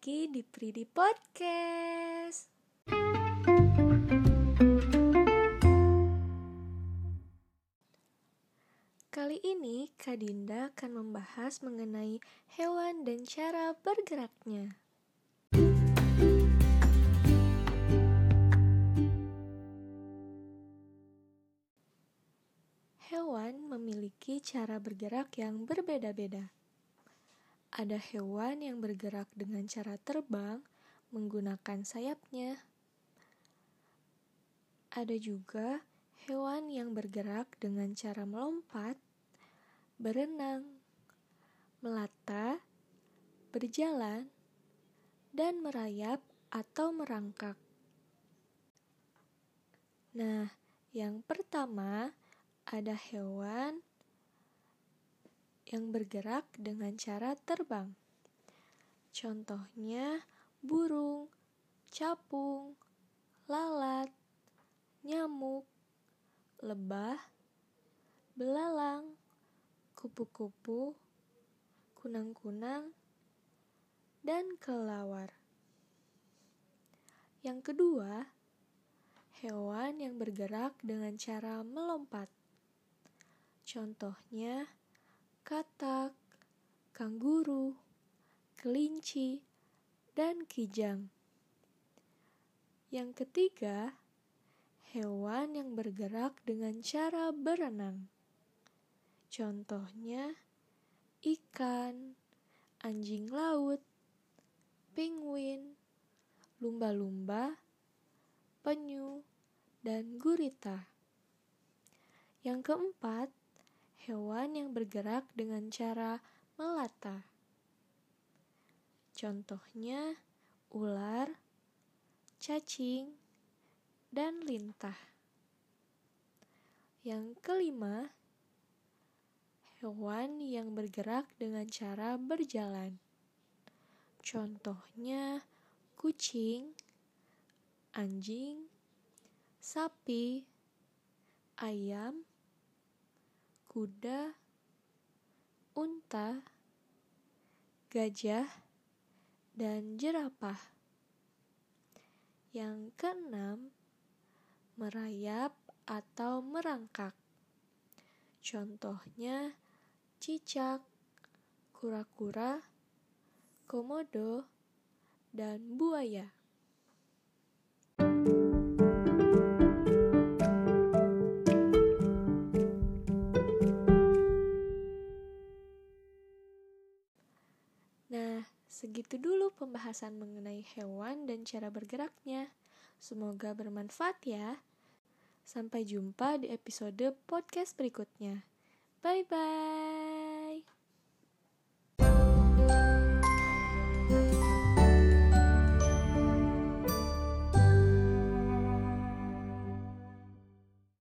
Kridi Podcast. Kali ini Kak Dinda akan membahas mengenai hewan dan cara bergeraknya. Hewan memiliki cara bergerak yang berbeda-beda. Ada hewan yang bergerak dengan cara terbang menggunakan sayapnya. Ada juga hewan yang bergerak dengan cara melompat, berenang, melata, berjalan, dan merayap atau merangkak. Nah, yang pertama ada hewan yang bergerak dengan cara terbang. Contohnya burung, capung, lalat, nyamuk, lebah, belalang, kupu-kupu, kunang-kunang, dan kelawar. Yang kedua, hewan yang bergerak dengan cara melompat. Contohnya katak, kanguru, kelinci, dan kijang. Yang ketiga, hewan yang bergerak dengan cara berenang. Contohnya ikan, anjing laut, penguin, lumba-lumba, penyu, dan gurita. Yang keempat, hewan yang bergerak dengan cara melata. Contohnya ular, cacing, dan lintah. Yang kelima, hewan yang bergerak dengan cara berjalan. Contohnya kucing, anjing, sapi, ayam, kuda, unta, gajah, dan jerapah. Yang keenam, merayap atau merangkak. Contohnya cicak, kura-kura, komodo, dan buaya. Segitu dulu pembahasan mengenai hewan dan cara bergeraknya. Semoga bermanfaat ya. Sampai jumpa di episode podcast berikutnya. Bye bye.